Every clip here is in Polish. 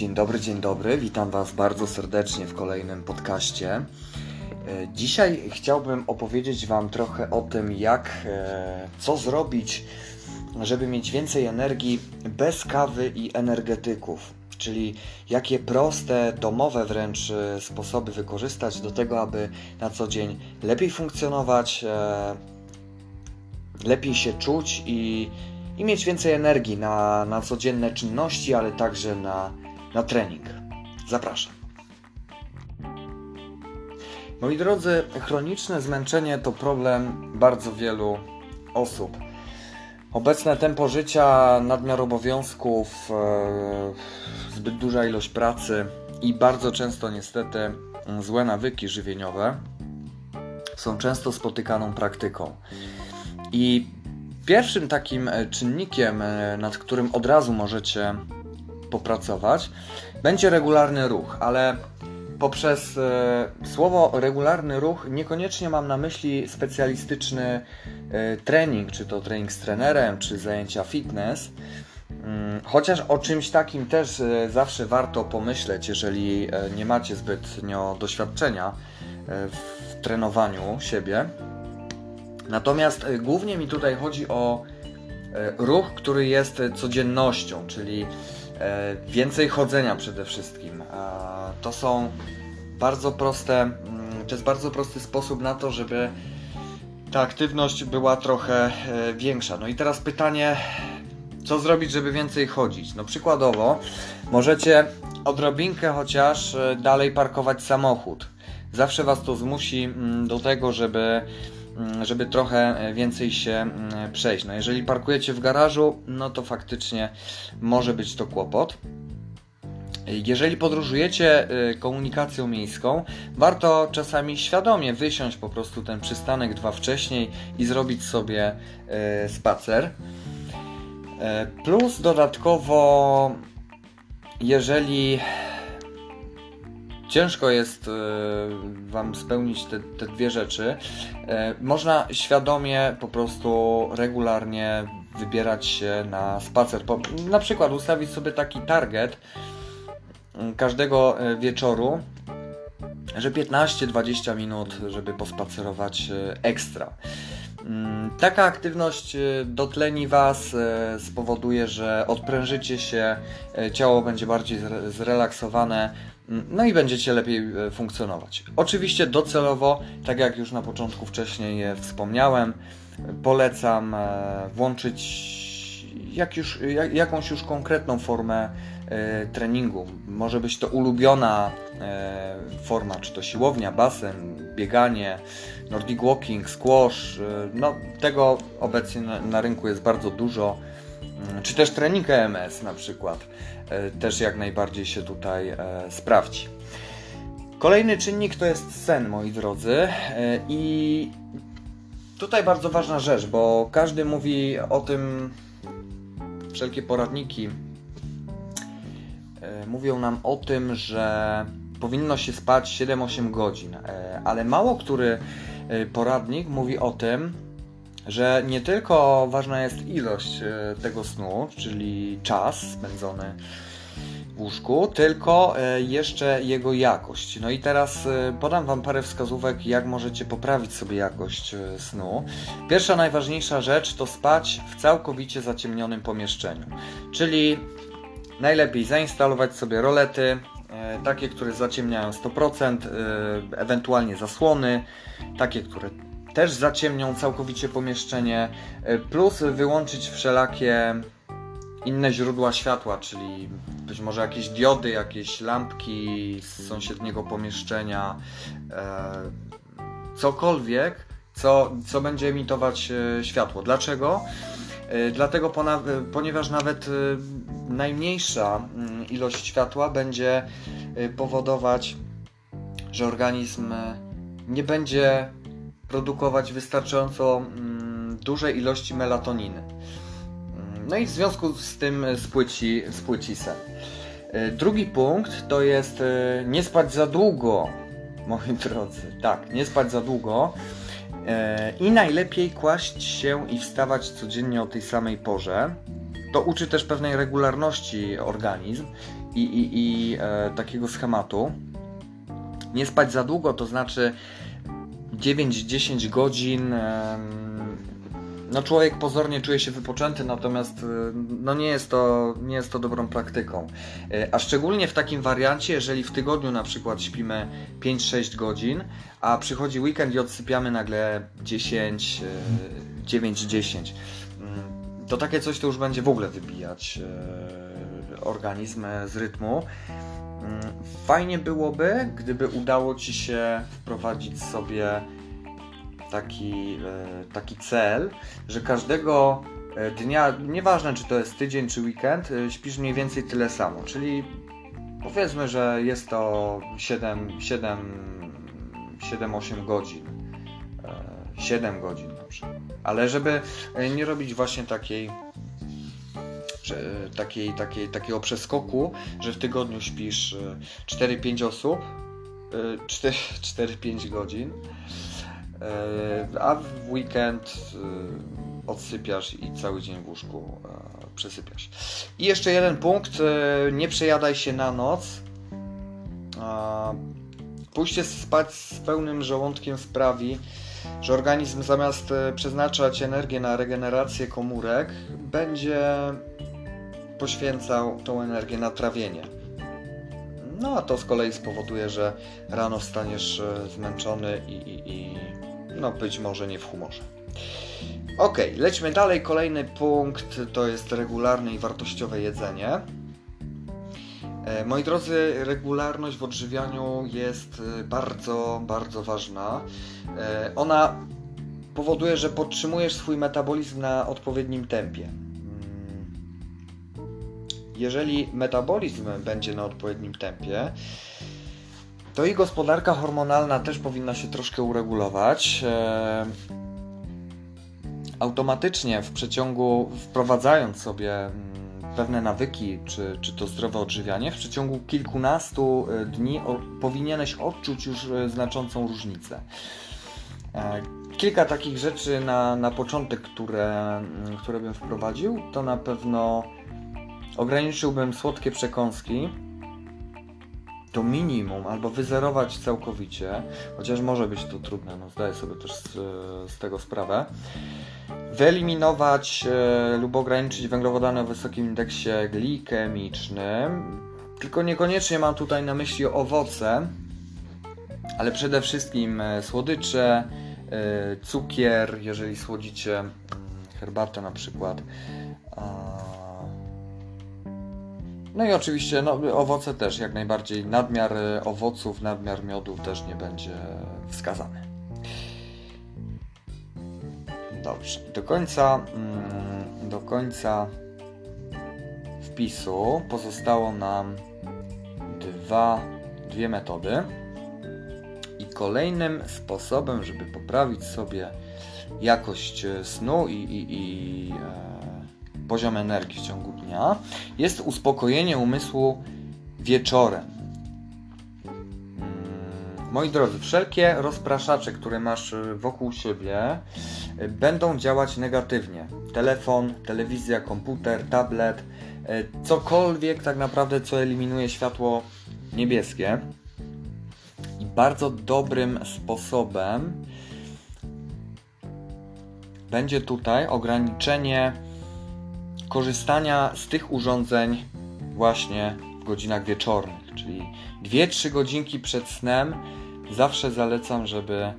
Dzień dobry, dzień dobry. Witam Was bardzo serdecznie w kolejnym podcaście. E, dzisiaj chciałbym opowiedzieć Wam trochę o tym, jak, e, co zrobić, żeby mieć więcej energii bez kawy i energetyków. Czyli jakie proste, domowe wręcz e, sposoby wykorzystać do tego, aby na co dzień lepiej funkcjonować, lepiej się czuć i, i mieć więcej energii na, na codzienne czynności, ale także na, na trening. Zapraszam. Moi drodzy, chroniczne zmęczenie to problem bardzo wielu osób. Obecne tempo życia, nadmiar obowiązków, e, zbyt duża ilość pracy i bardzo często niestety złe nawyki żywieniowe są często spotykaną praktyką. I pierwszym takim e, czynnikiem, e, nad którym od razu możecie popracować, będzie regularny ruch, ale poprzez e, słowo regularny ruch niekoniecznie mam na myśli specjalistyczny trening, czy to trening z trenerem, czy zajęcia fitness. Mm, chociaż o czymś takim też zawsze warto pomyśleć, jeżeli nie macie zbytnio doświadczenia w trenowaniu siebie. Natomiast e, głównie mi tutaj chodzi o e, ruch, który jest codziennością, czyli e, więcej chodzenia przede wszystkim. To są bardzo proste, mm, to jest bardzo prosty sposób na to, żeby ta aktywność była trochę większa. No i teraz pytanie, co zrobić, żeby więcej chodzić? No przykładowo, możecie odrobinkę chociaż dalej parkować samochód. Zawsze Was to zmusi mm, do tego, żeby żeby trochę e, więcej się mm, przejść. No jeżeli parkujecie w garażu, no to faktycznie może być to kłopot. Jeżeli podróżujecie e, komunikacją miejską, warto czasami świadomie wysiąść po prostu ten przystanek dwa wcześniej i zrobić sobie e, spacer. Plus dodatkowo, jeżeli ciężko jest e, Wam spełnić te, te dwie rzeczy. E, można świadomie po prostu regularnie wybierać się na spacer. Na przykład ustawić sobie taki target mm, każdego e, wieczoru, że 15-20 minut, żeby pospacerować ekstra. Mm, taka aktywność dotleni Was, spowoduje, że odprężycie się, ciało będzie bardziej zrelaksowane, no i będziecie lepiej funkcjonować. Oczywiście docelowo, tak jak już na początku wcześniej wspomniałem, polecam e, włączyć jak już, jak, jakąś już konkretną formę e, treningu. Może być to ulubiona forma, czy to siłownia, basen, bieganie, nordic walking, squash. no, tego obecnie na, na rynku jest bardzo dużo Mm, czy też trening EMS na przykład, e, też jak najbardziej się tutaj e, sprawdzi. Kolejny czynnik to jest sen, moi drodzy, e, i tutaj bardzo ważna rzecz, bo każdy mówi o tym, wszelkie poradniki mówią nam o tym, że powinno się spać 7-8 godzin, ale mało który poradnik mówi o tym, że nie tylko ważna jest ilość e, tego snu, czyli czas spędzony łóżku, tylko e, jeszcze jego jakość. No i teraz e, podam Wam parę wskazówek, jak możecie poprawić sobie jakość snu. Pierwsza, najważniejsza rzecz to spać w całkowicie zaciemnionym pomieszczeniu, czyli najlepiej zainstalować sobie rolety, takie, które zaciemniają 100%, ewentualnie zasłony, takie, które też zaciemnią całkowicie pomieszczenie, e, plus wyłączyć wszelakie inne źródła światła, czyli być może jakieś diody, jakieś lampki z sąsiedniego pomieszczenia, e, cokolwiek, co, co będzie emitować e, światło. Dlaczego? Dlatego, ponieważ nawet najmniejsza mm, ilość światła będzie powodować, że organizm nie będzie produkować wystarczająco mm, duże ilości melatoniny. No i w związku z tym spłyci, spłyci sen. E, drugi punkt to jest e, nie spać za długo, moi drodzy. Tak, nie spać za długo. E, I najlepiej kłaść się i wstawać codziennie o tej samej porze. To uczy też pewnej regularności organizm i, i, i e, takiego schematu. Nie spać za długo, to znaczy 9-10 godzin. No człowiek pozornie czuje się wypoczęty, natomiast e, no nie, jest to, nie jest to dobrą praktyką. E, a szczególnie w takim wariancie, jeżeli w tygodniu na przykład śpimy 5-6 godzin, a przychodzi weekend i odsypiamy nagle 10, 9-10. Mm, to takie coś to już będzie w ogóle wybijać organizm z rytmu. Mm, fajnie byłoby, gdyby udało Ci się wprowadzić sobie taki, e, taki cel, że każdego e, dnia, nieważne czy to jest tydzień czy weekend, e, śpisz mniej więcej tyle samo. Czyli powiedzmy, że jest to 7-8 godzin. 7 godzin na przykład. Ale żeby nie robić właśnie takiej takiej, takiej, takiego przeskoku, że w tygodniu śpisz 4-5 osób, 4-5 godzin, a w weekend e, odsypiasz i cały dzień w łóżku e, przesypiasz. I jeszcze jeden punkt, nie przejadaj się na noc. Pójście spać z pełnym żołądkiem sprawi, że organizm zamiast przeznaczać energię na regenerację komórek, będzie poświęcał tą energię na trawienie. No a to z kolei spowoduje, że rano wstaniesz zmęczony i, i, i no być może nie w humorze. Ok, lećmy dalej. Kolejny punkt to jest regularne i wartościowe jedzenie. E, moi drodzy, regularność w odżywianiu jest e, bardzo, bardzo ważna. E, ona powoduje, że podtrzymujesz swój metabolizm na odpowiednim tempie. Mm. Jeżeli metabolizm będzie na odpowiednim tempie, to i gospodarka hormonalna też powinna się troszkę uregulować. E, automatycznie w przeciągu, wprowadzając sobie mm, pewne nawyki, czy, czy to zdrowe odżywianie, w przeciągu kilkunastu e, dni powinieneś odczuć już e, znaczącą różnicę. Kilka takich rzeczy na, na początek, które, mm, które bym wprowadził, to na pewno ograniczyłbym słodkie przekąski, to minimum albo wyzerować całkowicie, chociaż może być to trudne, no zdaję sobie też z, z tego sprawę. Wyeliminować e, lub ograniczyć węglowodany o wysokim indeksie glikemicznym, tylko niekoniecznie mam tutaj na myśli owoce, ale przede wszystkim e, słodycze, e, cukier, jeżeli słodzicie mm, herbatę na przykład. No i oczywiście no, owoce też jak najbardziej. Nadmiar e, owoców, nadmiar miodu też nie będzie wskazany. Dobrze. Do końca, mm, do końca wpisu pozostało nam dwa, dwie metody. I kolejnym sposobem, żeby poprawić sobie jakość snu i, i, i e, poziom energii w ciągu dnia, jest uspokojenie umysłu wieczorem. Mm, moi drodzy, wszelkie rozpraszacze, które masz y, wokół siebie, y, będą działać negatywnie. Telefon, telewizja, komputer, tablet, y, cokolwiek tak naprawdę, co eliminuje światło niebieskie. I bardzo dobrym sposobem będzie tutaj ograniczenie korzystania z tych urządzeń właśnie w godzinach wieczornych, czyli 2-3 godzinki przed snem zawsze zalecam, żeby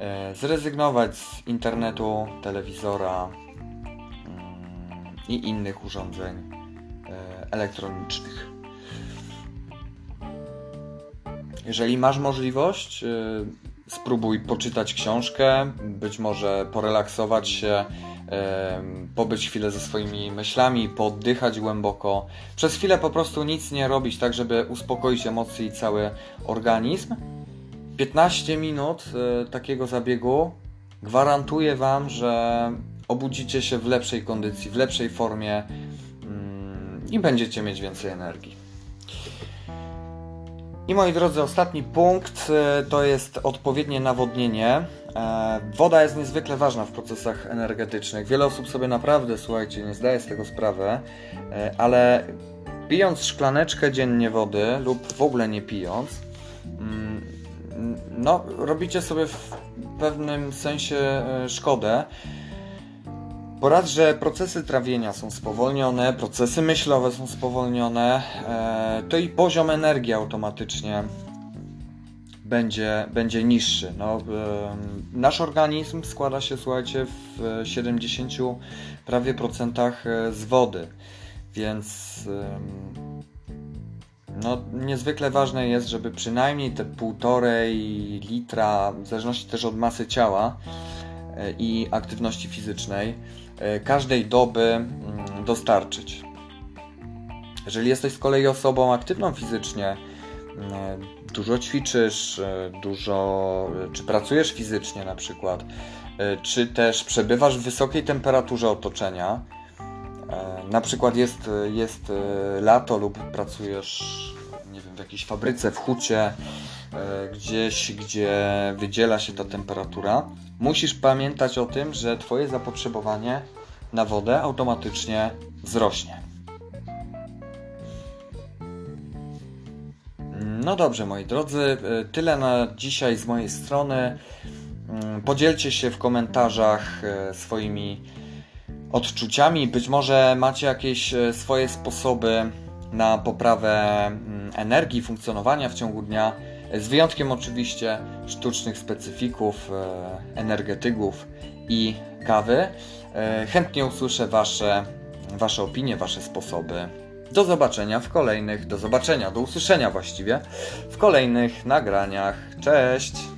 e, zrezygnować z internetu, telewizora mm, i innych urządzeń e, elektronicznych. Jeżeli masz możliwość, e, spróbuj poczytać książkę, być może porelaksować się pobyć chwilę ze swoimi myślami, poddychać głęboko, przez chwilę po prostu nic nie robić, tak żeby uspokoić emocje i cały organizm. 15 minut e, takiego zabiegu gwarantuję Wam, że obudzicie się w lepszej kondycji, w lepszej formie mm, i będziecie mieć więcej energii. I moi drodzy, ostatni punkt e, to jest odpowiednie nawodnienie. E, woda jest niezwykle ważna w procesach energetycznych. Wiele osób sobie naprawdę, słuchajcie, nie zdaje z tego sprawy, e, ale pijąc szklaneczkę dziennie wody lub w ogóle nie pijąc, mm, no, robicie sobie w pewnym sensie e, szkodę. Raz, że procesy trawienia są spowolnione, procesy myślowe są spowolnione, e, to i poziom energii automatycznie będzie, będzie niższy. No, nasz organizm składa się, słuchajcie, w 70 prawie procentach e, z wody, więc no, niezwykle ważne jest, żeby przynajmniej te półtorej litra, w zależności też od masy ciała e, i aktywności fizycznej, e, każdej doby mm, dostarczyć. Jeżeli jesteś z kolei osobą aktywną fizycznie, dużo ćwiczysz, e, dużo, czy pracujesz fizycznie na przykład, e, czy też przebywasz w wysokiej temperaturze otoczenia, e, na przykład jest, jest lato lub pracujesz nie wiem, w jakiejś fabryce, w hucie, gdzieś, gdzie wydziela się ta temperatura, musisz pamiętać o tym, że Twoje zapotrzebowanie na wodę automatycznie wzrośnie. No dobrze, moi drodzy, e, tyle na dzisiaj z mojej strony. Mm, podzielcie się w komentarzach e, swoimi odczuciami. Być może macie jakieś e, swoje sposoby na poprawę mm, energii, funkcjonowania w ciągu dnia, z wyjątkiem oczywiście sztucznych specyfików, energetyków i kawy. Chętnie usłyszę Wasze, wasze opinie, Wasze sposoby do zobaczenia w kolejnych, do zobaczenia, do usłyszenia właściwie w kolejnych nagraniach. Cześć!